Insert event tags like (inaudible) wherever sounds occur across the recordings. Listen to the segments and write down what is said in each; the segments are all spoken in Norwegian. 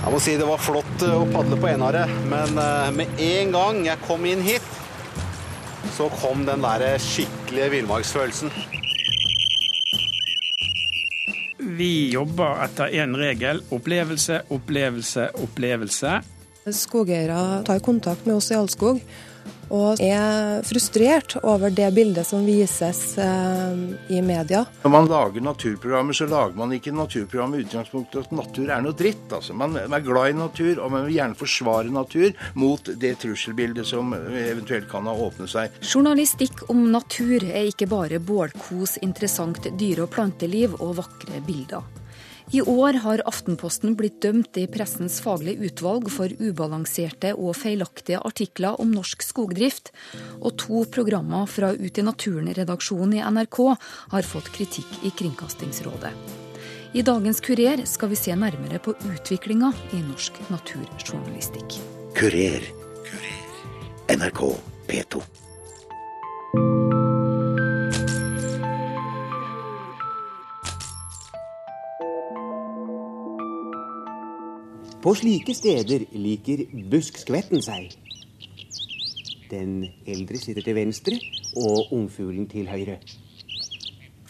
Jeg må si det var flott å padle på Enaret, men eh, med en gang jeg kom inn hit, så kom den der skikkelige villmarksfølelsen. Vi jobber etter én regel opplevelse, opplevelse, opplevelse. Skogeiere tar kontakt med oss i Allskog og er frustrert over det bildet som vises eh, i media. Når man lager naturprogrammer, så lager man ikke naturprogrammer med utgangspunkt i at natur er noe dritt. Altså. Man er glad i natur, og man vil gjerne forsvare natur mot det trusselbildet som eventuelt kan ha åpnet seg. Journalistikk om natur er ikke bare bålkos, interessant dyre- og planteliv og vakre bilder. I år har Aftenposten blitt dømt i pressens faglige utvalg for ubalanserte og feilaktige artikler om norsk skogdrift, og to programmer fra Ut i naturen-redaksjonen i NRK har fått kritikk i Kringkastingsrådet. I dagens Kurer skal vi se nærmere på utviklinga i norsk naturjournalistikk. Kurer. NRK P2. På slike steder liker buskskvetten seg. Den eldre sitter til venstre og ungfuglen til høyre.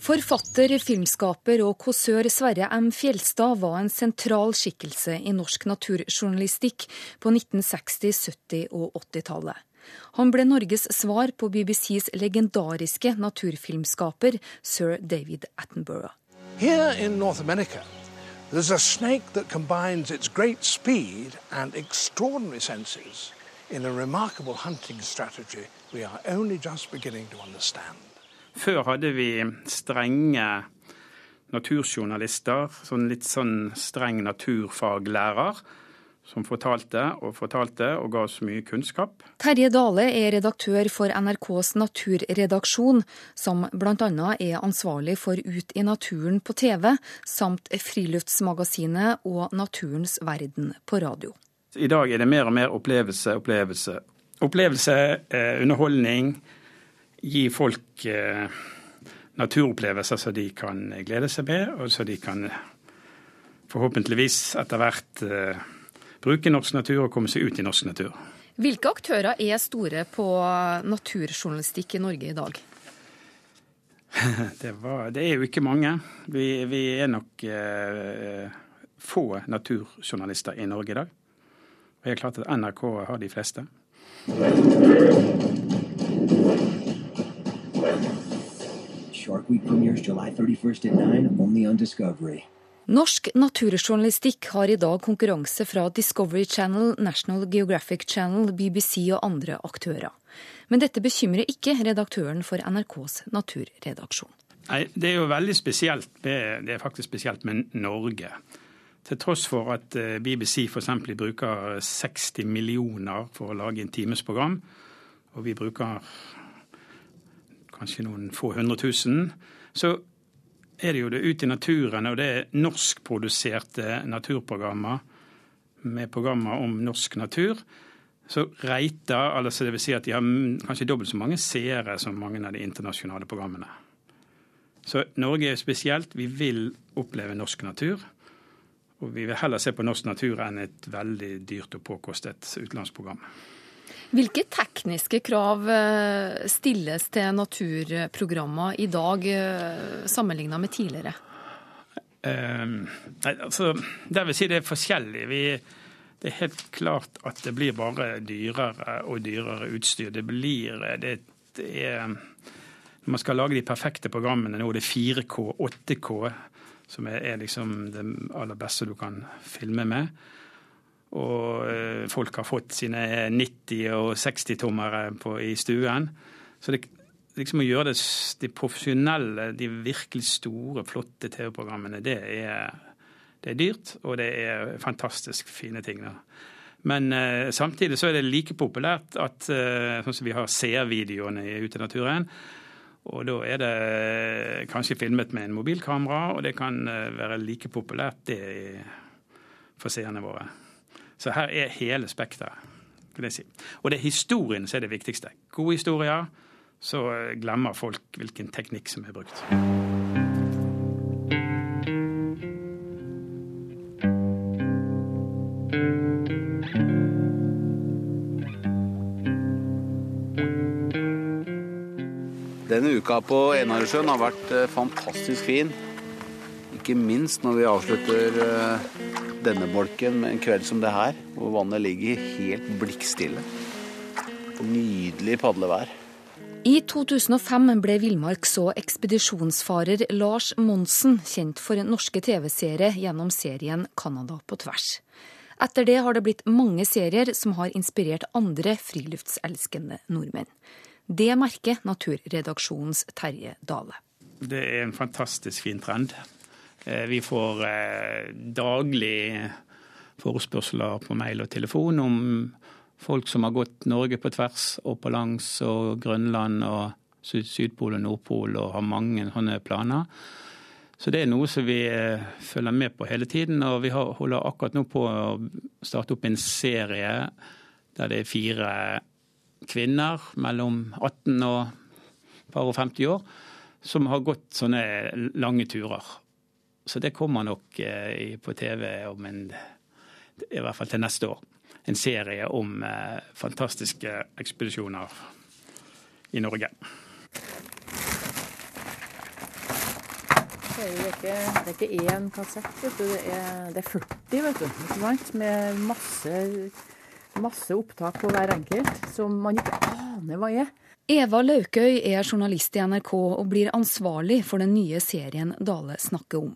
Forfatter, filmskaper og kåsør Sverre M. Fjelstad var en sentral skikkelse i norsk naturjournalistikk på 1960-, 70- og 80-tallet. Han ble Norges svar på BBCs legendariske naturfilmskaper sir David Attenborough. Here in North America, there's a snake that combines its great speed and extraordinary senses in a remarkable hunting strategy we are only just beginning to understand. Før hadde vi strenge naturjournalister, sånn litt sånn streng naturfaglærer, som fortalte og fortalte og ga oss mye kunnskap. Terje Dale er redaktør for NRKs naturredaksjon, som bl.a. er ansvarlig for Ut i naturen på TV, samt Friluftsmagasinet og Naturens verden på radio. I dag er det mer og mer opplevelse, opplevelse. Opplevelse, eh, underholdning, gi folk eh, naturopplevelser som de kan glede seg med, og så de kan forhåpentligvis etter hvert eh, bruke norsk natur og komme seg ut i norsk natur. Hvilke aktører er store på naturjournalistikk i Norge i dag? (laughs) Det, var, det er jo ikke mange. Vi, vi er nok eh, få naturjournalister i Norge i dag. Og det er klart at NRK har de fleste. Shark Week premieres July 31st at 9, only on Discovery. Norsk naturjournalistikk har i dag konkurranse fra Discovery Channel, National Geographic Channel, BBC og andre aktører. Men dette bekymrer ikke redaktøren for NRKs naturredaksjon. Nei, Det er jo veldig spesielt med, det er faktisk spesielt med Norge. Til tross for at eh, BBC f.eks. bruker 60 millioner for å lage en times program, og vi bruker kanskje noen få hundre tusen, så er det jo det Ut i naturen, og det er norskproduserte naturprogrammer med programmer om norsk natur. Så reiter, altså vil si at de har kanskje dobbelt så mange seere som mange av de internasjonale programmene. Så Norge er spesielt. Vi vil oppleve norsk natur. Og vi vil heller se på norsk natur enn et veldig dyrt og påkostet utenlandsprogram. Hvilke tekniske krav eh, stilles til naturprogrammer i dag eh, sammenlignet med tidligere? Um, nei, altså, det vil si det er forskjellig. Vi, det er helt klart at det blir bare dyrere og dyrere utstyr. Det blir det, det er, Når man skal lage de perfekte programmene nå, det er 4K, 8K, som er, er liksom det aller beste du kan filme med. Og eh, folk har fått sine 90- og 60-tommere i stuen. Så det, liksom å gjøre det, de profesjonelle, de virkelig store, flotte TV-programmene, det det er dyrt, og det er fantastisk fine ting. Da. Men eh, samtidig så er det like populært at eh, sånn som vi har seervideoene ute i naturen. Og da er det kanskje filmet med en mobilkamera, og det kan eh, være like populært det for seerne våre. Så her er hele spekteret, vil jeg si. Og det er historien som er det viktigste. Gode historier, så eh, glemmer folk hvilken teknikk som er brukt. Denne uka på Enaresjøen har vært eh, fantastisk fin. Ikke minst når vi avslutter eh, denne bolken med en kveld som det her, hvor vannet ligger helt blikkstille. Nydelig padlevær. I 2005 ble villmarks- og ekspedisjonsfarer Lars Monsen kjent for norske TV-seere gjennom serien 'Canada på tvers'. Etter det har det blitt mange serier som har inspirert andre friluftselskende nordmenn. Det merker Naturredaksjonens Terje Dale. Det er en fantastisk fin trend. Eh, vi får eh, daglig forespørsler på mail og telefon om folk som har gått Norge på tvers og på langs og Grønland og Sydpol og Nordpol og har mange sånne planer. Så det er noe som vi eh, følger med på hele tiden. Og vi holder akkurat nå på å starte opp en serie der det er fire kvinner mellom 18 og par og 50 år som har gått sånne lange turer. Så det kommer nok eh, på TV om en, i hvert fall til neste år. En serie om eh, fantastiske ekspedisjoner i Norge. Det er, ikke, det er ikke én kassett, vet du. Det er, det er 40, vet du. Med masse masse opptak på hver enkelt som man ikke aner hva er. Eva Laukøy er journalist i NRK og blir ansvarlig for den nye serien Dale snakker om.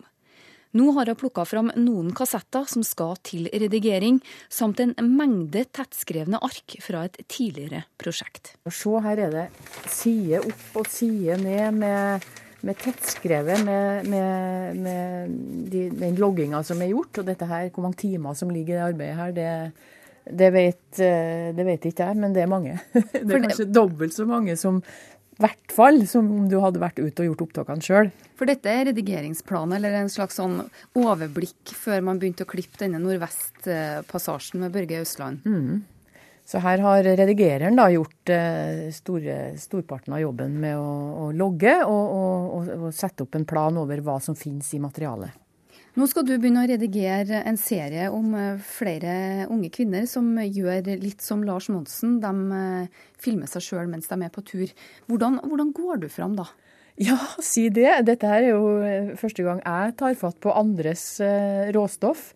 Nå har hun plukka fram noen kassetter som skal til redigering, samt en mengde tettskrevne ark fra et tidligere prosjekt. Se, her er det side opp og side ned med, med tettskrevet med, med, med de, den logginga som er gjort. Og dette her, hvor mange timer som ligger i det arbeidet her, det det vet, eh, det vet ikke jeg, men det er mange. (laughs) Det er kanskje dobbelt så mange som hvert fall som om du hadde vært ute og gjort opptakene sjøl. For dette er redigeringsplanen, eller en slags sånn overblikk før man begynte å klippe denne nordvestpassasjen med Børge Østland? Mm. Så her har redigereren da gjort eh, store, storparten av jobben med å, å logge og, og, og, sette opp en plan over hva som finnes i materialet. Nå skal du begynne å redigere en serie om eh, flere unge kvinner som gjør litt som Lars Monsen. De eh, filmer seg sjøl mens de er på tur. Hvordan, hvordan, går du fram da? Ja, si det. Dette er jo eh, første gang jeg tar fatt på andres råstoff.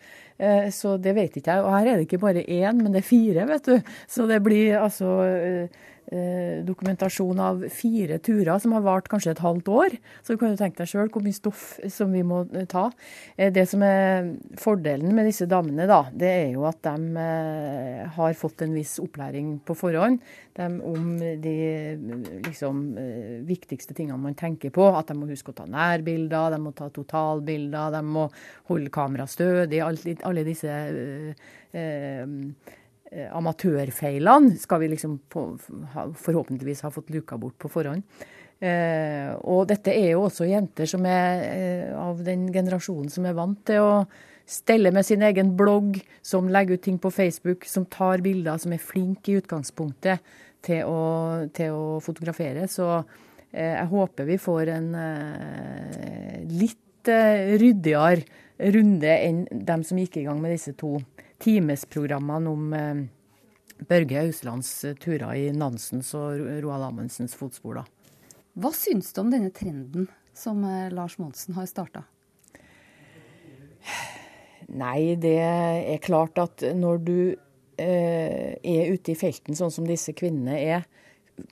Så det vet ikke jeg. Og her er det ikke bare én, men det er fire, vet du. Så det blir altså eh, dokumentasjon av fire turer som har vart kanskje et halvt år. Så du kan jo tenke deg sjøl hvor mye stoff som vi må eh, ta. Eh, det som er fordelen med disse damene, da, det er jo at de eh, har fått en viss opplæring på forhånd de, om de liksom, eh, viktigste tingene man tenker på. At de må huske å ta nærbilder, de må ta totalbilder, de må holde kameraet stødig. Alle disse eh, Eh, amatørfeilene skal vi liksom forhåpentligvis ha fått luka bort på forhånd. Eh, og dette er jo også jenter som er eh, av den generasjonen som er vant til å stelle med sin egen blogg, som legger ut ting på Facebook, som tar bilder, som er flinke i utgangspunktet til å, til å fotografere. Så eh, jeg håper vi får en eh, litt eh, ryddigere runde enn dem som gikk i gang med disse to timesprogrammene om eh, Børge Auslands eh, turer i Nansens og Roald Amundsens fotspor. da. Hva syns du om denne trenden som eh, Lars Monsen har starta? Nei, det er klart at når du eh, er ute i felten sånn som disse kvinnene er,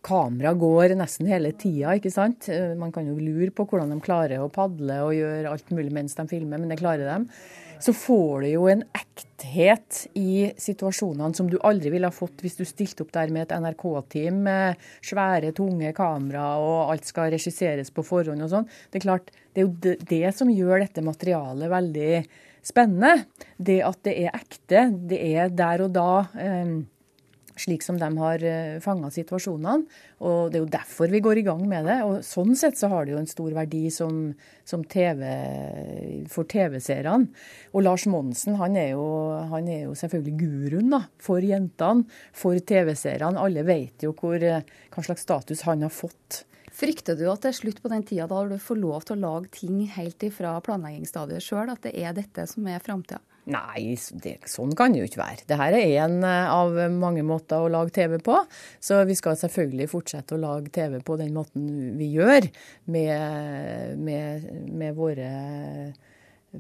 kamera går nesten hele tida, ikke sant. Man kan jo lure på hvordan de klarer å padle og gjøre alt mulig mens de filmer, men det klarer de så får du jo en ekthet i situasjonene som du aldri ville ha fått hvis du stilte opp der med et NRK-team med svære, tunge kamera og alt skal regisseres på forhånd og sånn. Det er klart, det er jo det som gjør dette materialet veldig spennende. Det at det er ekte. Det er der og da. Eh, slik som de har eh, fanga situasjonene. Og Det er jo derfor vi går i gang med det. og Sånn sett så har det jo en stor verdi som, som TV, for TV-seerne. Og Lars Monsen han er, jo, han er jo selvfølgelig guruen da, for jentene, for TV-seerne. Alle vet jo hvor, hva slags status han har fått Frykter du at det er slutt på den tida da du får lov til å lage ting helt ifra planleggingsstadiet sjøl, at det er dette som er framtida? Nei, det, sånn kan det jo ikke være. Dette er en eh, av mange måter å lage TV på. Så vi skal selvfølgelig fortsette å lage TV på den måten vi gjør, med, med, med våre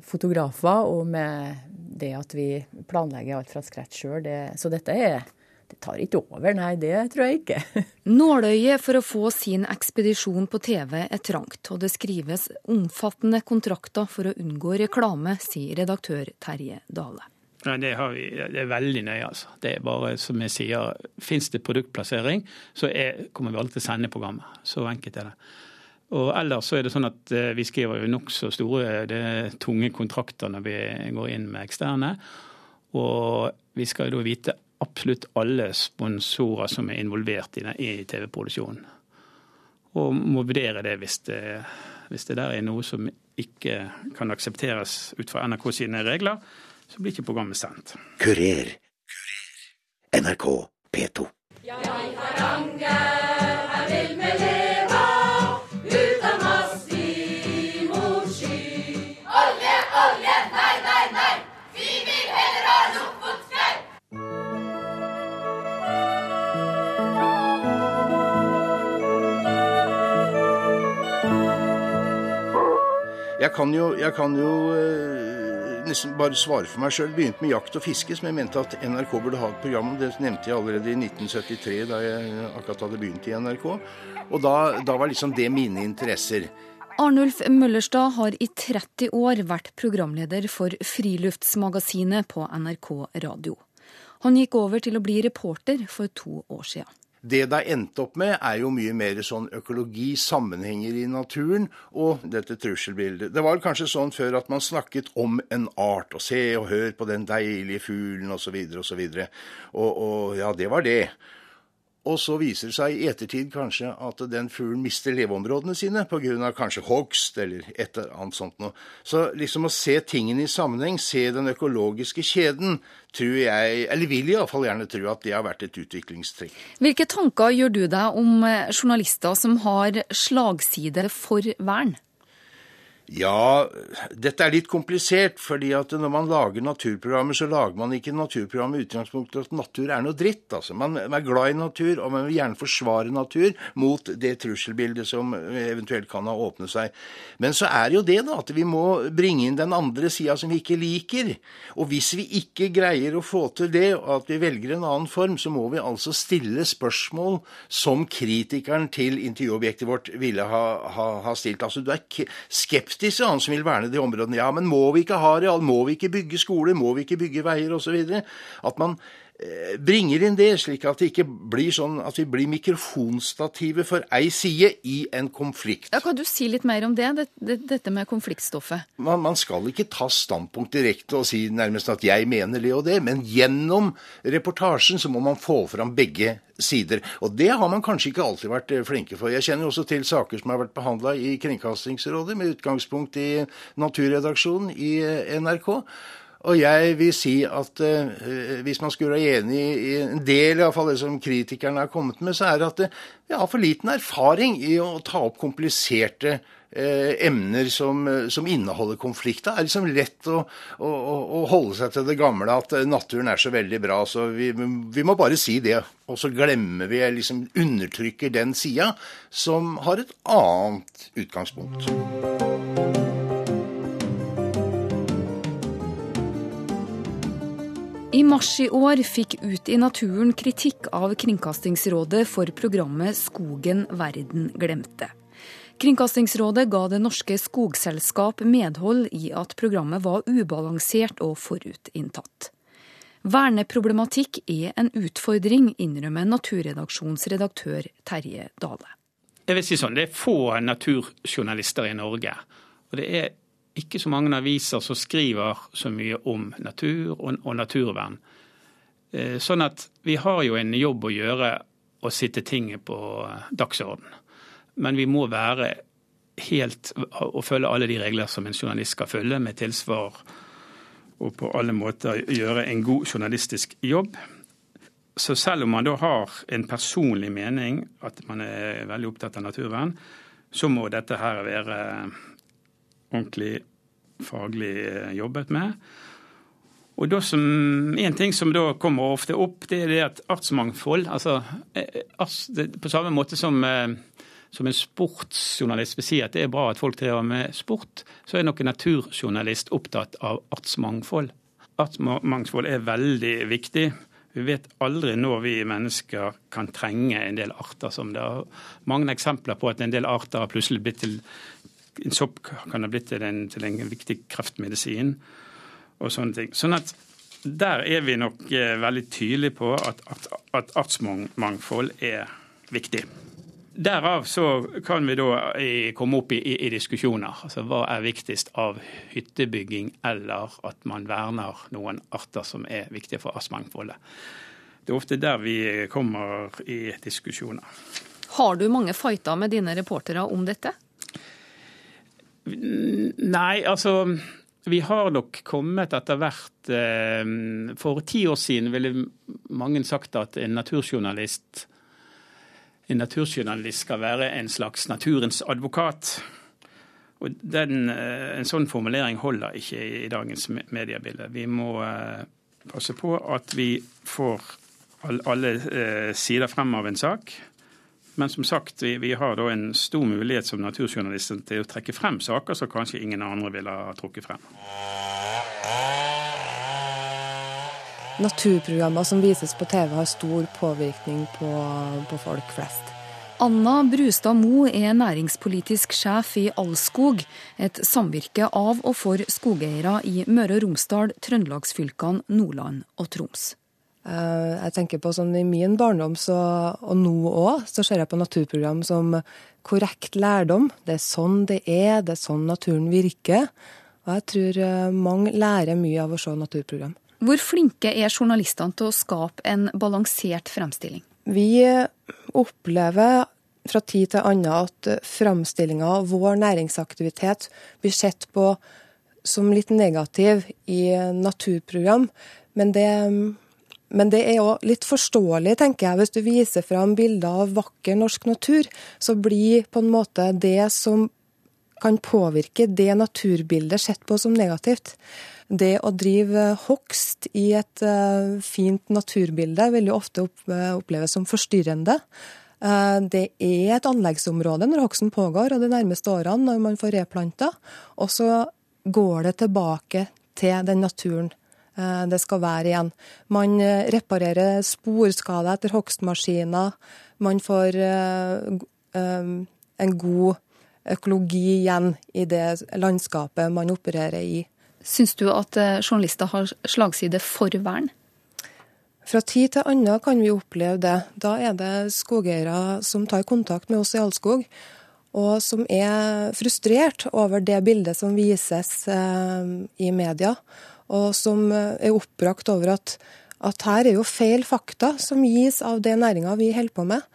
fotografer og med det at vi planlegger alt fra scratch sjøl. Så dette er det tar ikke over, nei, det tror jeg ikke. (laughs) Nåløyet for å få sin ekspedisjon på TV er trangt, og det skrives omfattende kontrakter for å unngå reklame, sier redaktør Terje Dale. Nei, det, vi, det, er veldig nøye, altså. Det er bare som jeg sier, fins det produktplassering, så er, kommer vi alltid til å sende programmet. Så enkelt er det. Og ellers så er det sånn at eh, vi skriver jo nokså store, det tunge kontrakter når vi går inn med eksterne. Og vi skal jo da vite absolutt alle sponsorer som er involvert i, TV-produksjonen. Og må vurdere det hvis, det hvis det der er noe som ikke kan aksepteres ut fra NRK sine regler, så blir ikke programmet sendt. Kurer. NRK P2. Ja, i Jeg kan jo, jeg kan jo eh, nesten bare svare for meg sjøl. Begynte med jakt og fiske, som jeg mente at NRK burde ha et program om. Det nevnte jeg allerede i 1973, da jeg akkurat hadde begynt i NRK. Og da, da var liksom det mine interesser. Arnulf Møllerstad har i 30 år vært programleder for Friluftsmagasinet på NRK Radio. Han gikk over til å bli reporter for to år siden. Det det har endt opp med, er jo mye mer sånn økologi, sammenhenger i naturen og dette trusselbildet. Det var kanskje sånn før at man snakket om en art, og se og hør på den deilige fuglen osv. osv. Og, og ja, det var det. Og så viser det seg i ettertid kanskje at den fuglen mister leveområdene sine pga. kanskje hogst eller et eller annet sånt noe. Så liksom å se tingene i sammenheng, se den økologiske kjeden, tror jeg, eller vil iallfall gjerne tro at det har vært et utviklingstrekk. Hvilke tanker gjør du deg om eh, journalister som har slagside for vern? Ja, dette er litt komplisert, fordi at når man lager naturprogrammer, så lager man ikke naturprogram med utgangspunkt i at natur er noe dritt. altså. Man er glad i natur, og man vil gjerne forsvare natur mot det trusselbildet som eventuelt kan ha åpnet seg. Men så er jo det, da, at vi må bringe inn den andre sida som vi ikke liker. Og hvis vi ikke greier å få til det, og at vi velger en annen form, så må vi altså stille spørsmål som kritikeren til intervjuobjektet vårt ville ha, ha, ha stilt. Altså, du er skeptisk skeptisk han som vil verne de områdene. Ja, men må vi ikke ha areal? Må vi ikke bygge skoler? Må vi ikke bygge veier osv.? At man bringer inn det, slik at det ikke blir sånn at vi blir mikrofonstative for ei side i en konflikt. Ja, kan du si litt mer om det, dette med konfliktstoffet? Man, man skal ikke ta standpunkt direkte og si nærmest at jeg mener det og det, men gjennom reportasjen så må man få fram begge sider. Og det har man kanskje ikke alltid vært eh, flinke for. Jeg kjenner også til saker som har vært behandla i Kringkastingsrådet med utgangspunkt i naturredaksjonen i eh, NRK. Og jeg vil si at eh, hvis man skulle være enig i en del av det som kritikerne har kommet med, så er det at vi har for liten erfaring i å ta opp kompliserte Eh, emner som, eh, som, inneholder konflikt. Det er liksom lett å, å, å, holde seg til det gamle, at eh, naturen er så veldig bra. så Vi, vi må bare si det. Og så glemmer vi, liksom undertrykker den sida som har et annet utgangspunkt. I mars i år fikk Ut i naturen kritikk av Kringkastingsrådet for programmet Skogen verden glemte. Kringkastingsrådet ga Det norske skogselskap medhold i at programmet var ubalansert og forutinntatt. Verneproblematikk er en utfordring, innrømmer naturredaksjonsredaktør Terje Dale. Jeg vil si sånn, Det er få naturjournalister i Norge. Og det er ikke så mange aviser som skriver så mye om natur og, og naturvern. Eh, sånn at vi har jo en jobb å gjøre å sitte tinget på dagsorden. Men vi må være helt og følge alle de regler som en journalist skal følge, med tilsvar og på alle måter gjøre en god journalistisk jobb. så selv om man da har en personlig mening, at man er veldig opptatt av naturvern, så må dette her være ordentlig faglig eh, jobbet med. Og som, En ting som da kommer ofte opp, det er det at artsmangfold altså, På samme måte som, som en sportsjournalist vil si at det er bra at folk driver med sport, så er nok en naturjournalist opptatt av artsmangfold. Artsmangfold er veldig viktig. Vi vet aldri når vi mennesker kan trenge en del arter som det er mange eksempler på at en del arter har plutselig blitt til En sopp kan ha blitt til en, til en viktig kreftmedisin og sånne ting. Sånn at der er vi nok eh, veldig tydelige på at, at, at artsmangfold er viktig. Derav så kan vi da komme opp i, i, i, diskusjoner. Altså Hva er viktigst av hyttebygging eller at man verner noen arter som er viktige for artsmangfoldet? Det er ofte der vi kommer i diskusjoner. Har du mange fighter med dine reportere om dette? Nei, altså vi har nok kommet etter hvert eh, For ti år siden ville mange sagt at en naturjournalist en naturjournalist skal være en slags naturens advokat. Og den, eh, En sånn formulering holder ikke i dagens mediebilde. Vi må eh, passe på at vi får alle sider frem av en sak. Men som sagt, vi, vi har da en stor mulighet som naturjournalister til å trekke frem saker som kanskje ingen andre ville ha trukket frem. Naturprogrammer som vises på TV har stor påvirkning på, på folk flest. Anna Brustad Mo er næringspolitisk sjef i Allskog, et samvirke av og for skogeiere i Møre og Romsdal, Trøndelagsfylkene, Nordland og Troms. Eh, jeg tenker på sånn I min barndom, så, og nå òg, så ser jeg på naturprogram som korrekt lærdom. Det er sånn det er, det er sånn naturen virker. Og jeg tror eh, mange lærer mye av å se naturprogram. Hvor flinke er journalistene til å skape en balansert fremstilling? Vi opplever fra tid til annen at fremstillinga av vår næringsaktivitet blir sett på som litt negativ i naturprogram. Men det men det er jo litt forståelig, tenker jeg. Hvis du viser fram bilder av vakker norsk natur, så blir på en måte det som kan påvirke det naturbildet sett på som negativt. Det å drive hogst i et uh, fint naturbilde vil jo ofte uh, oppleves som forstyrrende. Uh, det er et anleggsområde når hogsten pågår, og de nærmeste årene når man får replanta. Og så går det tilbake til den naturen Eh, det skal være igjen. Man eh, reparerer sporskader etter hogstmaskiner. Man får eh, en god økologi igjen i det landskapet man opererer i. Syns du at journalister har slagside for vern? Fra tid til annen kan vi oppleve det. Da er det skogeiere som tar kontakt med oss i Allskog, og som er frustrert over det bildet som vises i media og som eh, er oppbrakt over at, at her er jo feil fakta som gis av det næringa vi holder på med.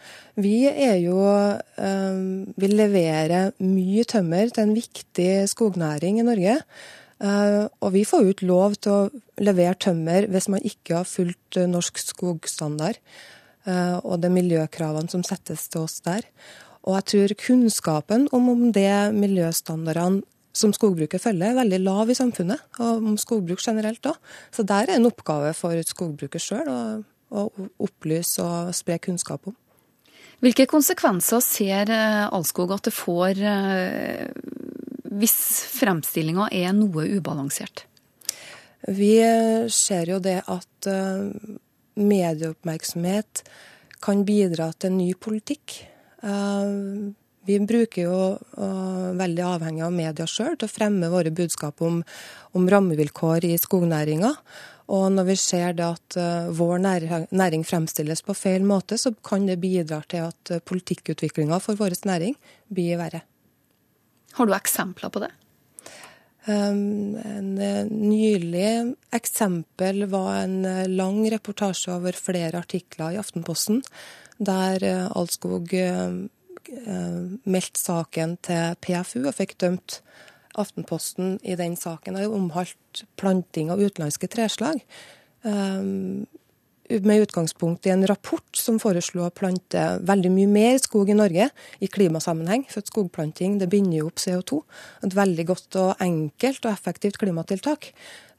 Vi er jo eh, Vi leverer mye tømmer til en viktig skognæring i Norge. Eh, og vi får jo ikke lov til å levere tømmer hvis man ikke har fulgt norsk skogstandard og de miljøkravene som settes til oss der. Og jeg tror kunnskapen om, om det miljøstandardene som skogbruket følger, er veldig lav i samfunnet, og om skogbruk generelt òg. Så der er en oppgave for skogbruket sjøl å, å opplyse og spre kunnskap om. Hvilke konsekvenser ser Allskog Alskog at det får eh, hvis fremstillinga er noe ubalansert? Vi ser jo det at eh, medieoppmerksomhet kan bidra til ny politikk. Vi bruker jo uh, veldig avhengig av media sjøl til å fremme våre budskap om, om rammevilkår i skognæringa. Og når vi ser det at uh, vår næring fremstilles på feil måte, så kan det bidra til at uh, politikkutviklinga for vår næring blir verre. Har du eksempler på det? Um, en nylig eksempel var en lang reportasje over flere artikler i Aftenposten, der Altskog Eh, meldt saken til PFU og fikk dømt Aftenposten i den saken. Det omholdt planting av utenlandske treslag. Med utgangspunkt i en rapport som foreslo å plante veldig mye mer skog i Norge i klimasammenheng. For at skogplanting det binder jo opp CO2. Et veldig godt og enkelt og effektivt klimatiltak.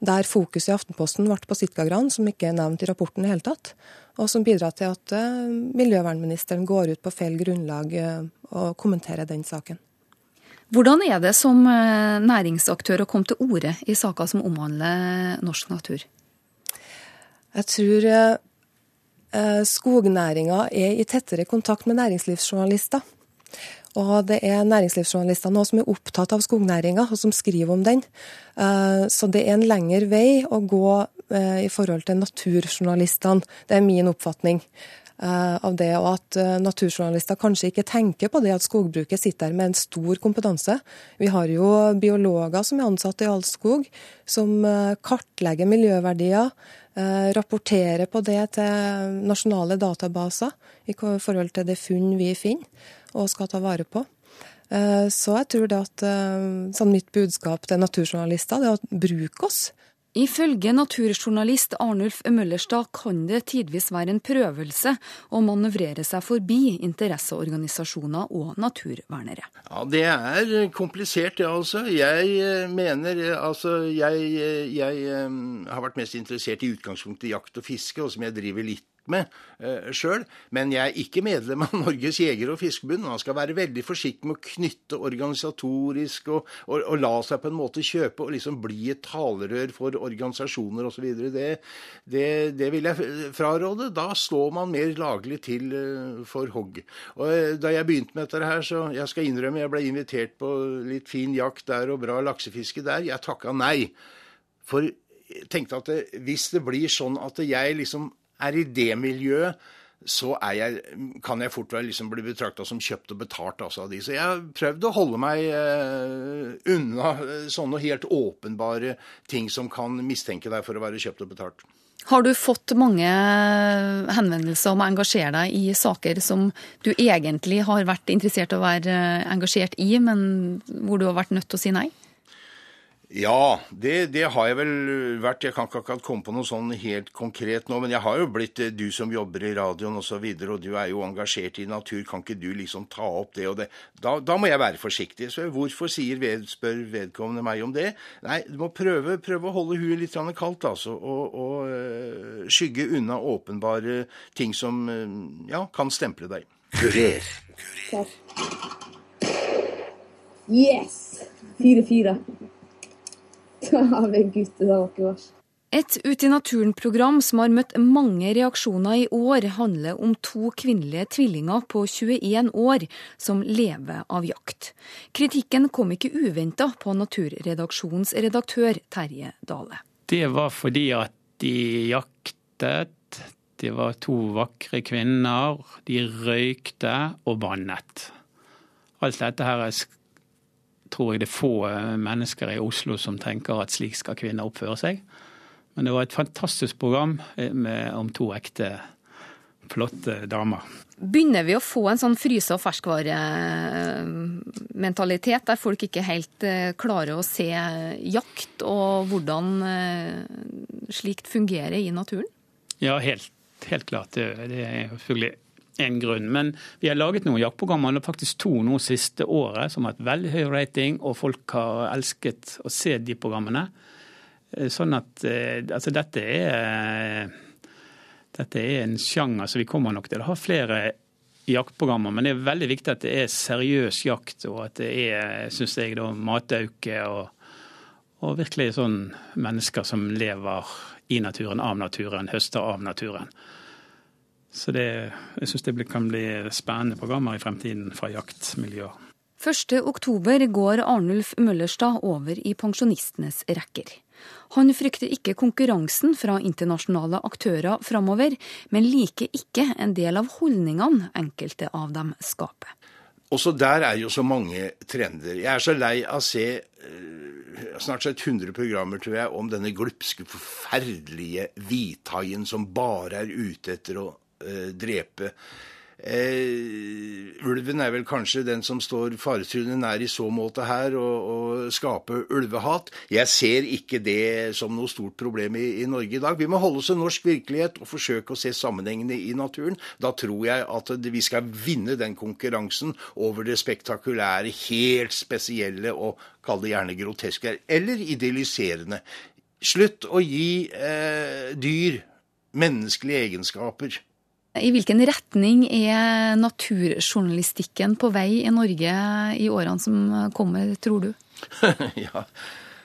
Der fokuset i Aftenposten ble på Sitkagran, som ikke er nevnt i rapporten i hele tatt. Og som bidrar til at uh, miljøvernministeren går ut på feil grunnlag uh, og kommenterer den saken. Hvordan er det som uh, næringsaktør å komme til orde i saker som omhandler norsk natur? Jeg tror eh, skognæringa er i tettere kontakt med næringslivsjournalister. Og det er næringslivsjournalister nå som er opptatt av skognæringa, og som skriver om den. Eh, så det er en lengre vei å gå eh, i forhold til naturjournalistene. Det er min oppfatning av det, og at naturjournalister kanskje ikke tenker på det at skogbruket sitter der med en stor kompetanse. Vi har jo biologer som er ansatt i Allskog, som kartlegger miljøverdier, Rapporterer på det til nasjonale databaser i forhold til det funn vi finner og skal ta vare på. Eh, så jeg tror det at eh, sånn mitt budskap til naturjournalister er å bruke oss. Ifølge naturjournalist Arnulf Møllerstad kan det tidvis være en prøvelse å manøvrere seg forbi interesseorganisasjoner og naturvernere. Ja, Det er komplisert, det ja, altså. Jeg eh, mener eh, altså jeg, eh, jeg, har vært mest interessert i utgangspunktet i jakt og fiske, og som jeg driver litt med eh, sjøl. Men jeg er ikke medlem av (laughs) Norges jeger- og fiskerbund. Man skal være veldig forsiktig med å knytte organisatorisk og, og, og, la seg på en måte kjøpe og liksom bli et talerør for organisasjoner osv. Det, det, det vil jeg fraråde. Da slår man mer laglig til uh, for hogg. Og uh, Da jeg begynte med dette her, så jeg skal innrømme jeg ble invitert på litt fin jakt der og bra laksefiske der. Jeg takka nei. For jeg tenkte at det, hvis det blir sånn at jeg liksom er i det miljøet, så jeg, kan jeg fort liksom bli betrakta som kjøpt og betalt altså, av de. Så jeg har prøvd å holde meg uh, unna sånne helt åpenbare ting som kan mistenke deg for å være kjøpt og betalt. Har du fått mange henvendelser om å engasjere deg i saker som du egentlig har vært interessert i å være engasjert i, men hvor du har vært nødt til å si nei? Ja, det, det, har jeg vel vært. Jeg kan ikke akkurat komme på noe sånn helt konkret nå, men jeg har jo blitt eh, du som jobber i radioen osv., og, så videre, og du er jo engasjert i natur. Kan ikke du liksom ta opp det og det? Da, da må jeg være forsiktig. Så hvorfor sier ved, spør vedkommende meg om det? Nei, du må prøve, prøve å holde huet litt kaldt, altså, og, og uh, skygge unna åpenbare ting som uh, ja, kan stemple deg. Kurer. Kurer. Yes! Fire-fire. (laughs) Men gutt, det var ikke verst. Et Ut i naturen-program som har møtt mange reaksjoner i år, handler om to kvinnelige tvillinger på 21 år som lever av jakt. Kritikken kom ikke uventa på Naturredaksjonens redaktør Terje Dale. Det var fordi at de jaktet. Det var to vakre kvinner. De røykte og bannet. Alt dette her er tror jeg det er få eh, mennesker i Oslo som tenker at slik skal kvinner oppføre seg. Men det var et fantastisk program eh, med, om to ekte, flotte damer. Begynner vi å få en sånn fryse- og ferskvarementalitet, der folk ikke helt eh, klarer å se jakt og hvordan slikt fungerer i naturen? Ja, helt, helt klart. Det, det er selvfølgelig en grunn. Men vi har laget noen jaktprogrammer, faktisk to nå siste året, som har hatt veldig høy rating, og folk har elsket å se de programmene. Eh, sånn at eh, altså dette er dette er en sjanger som vi kommer nok til å ha flere jaktprogrammer. Men det er veldig viktig at det er seriøs jakt, og at det er synes jeg, da, matauke og, og virkelig sånn mennesker som lever i naturen, av naturen, høster av naturen. Så det, jeg syns det kan bli spennende programmer i fremtiden fra jaktmiljøer. 1.10 går Arnulf Møllerstad over i pensjonistenes rekker. Han frykter ikke konkurransen fra internasjonale aktører framover, men liker ikke en del av holdningene enkelte av dem skaper. Også der er jo så mange trender. Jeg er så lei av å se eh, snart sett 100 programmer tror jeg, om denne glupske, forferdelige hvithaien som bare er ute etter å drepe Eh, ulven er vel kanskje den som står faretruende nær i så måte her, å skape ulvehat. Jeg ser ikke det som noe stort problem i, i, Norge i dag. Vi må holde oss til norsk virkelighet og forsøke å se sammenhengene i naturen. Da tror jeg at vi skal vinne den konkurransen over det spektakulære, helt spesielle og kall det gjerne groteske, eller idylliserende. Slutt å gi eh, dyr menneskelige egenskaper. I hvilken retning er naturjournalistikken på vei i Norge i årene som kommer, tror du? (laughs) ja,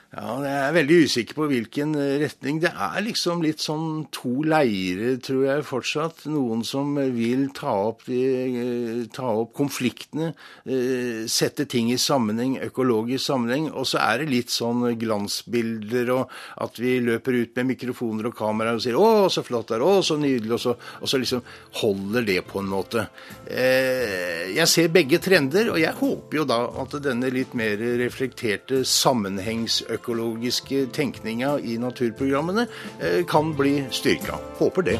ja, Jeg er veldig usikker på hvilken eh, retning. Det er liksom litt sånn to leirer, tror jeg fortsatt. Noen som vil ta opp, de, eh, ta opp konfliktene, eh, sette ting i sammenheng, økologisk sammenheng. Og så er det litt sånn glansbilder og at vi løper ut med mikrofoner og kameraer og sier 'Å, så flott det er. Å, så nydelig', og så, og så liksom holder det på en måte. Jeg ser begge trender, og jeg håper jo da at denne litt mer reflekterte sammenhengsøkonomien økologiske tenkninga i naturprogrammene eh, kan bli styrka. Håper det.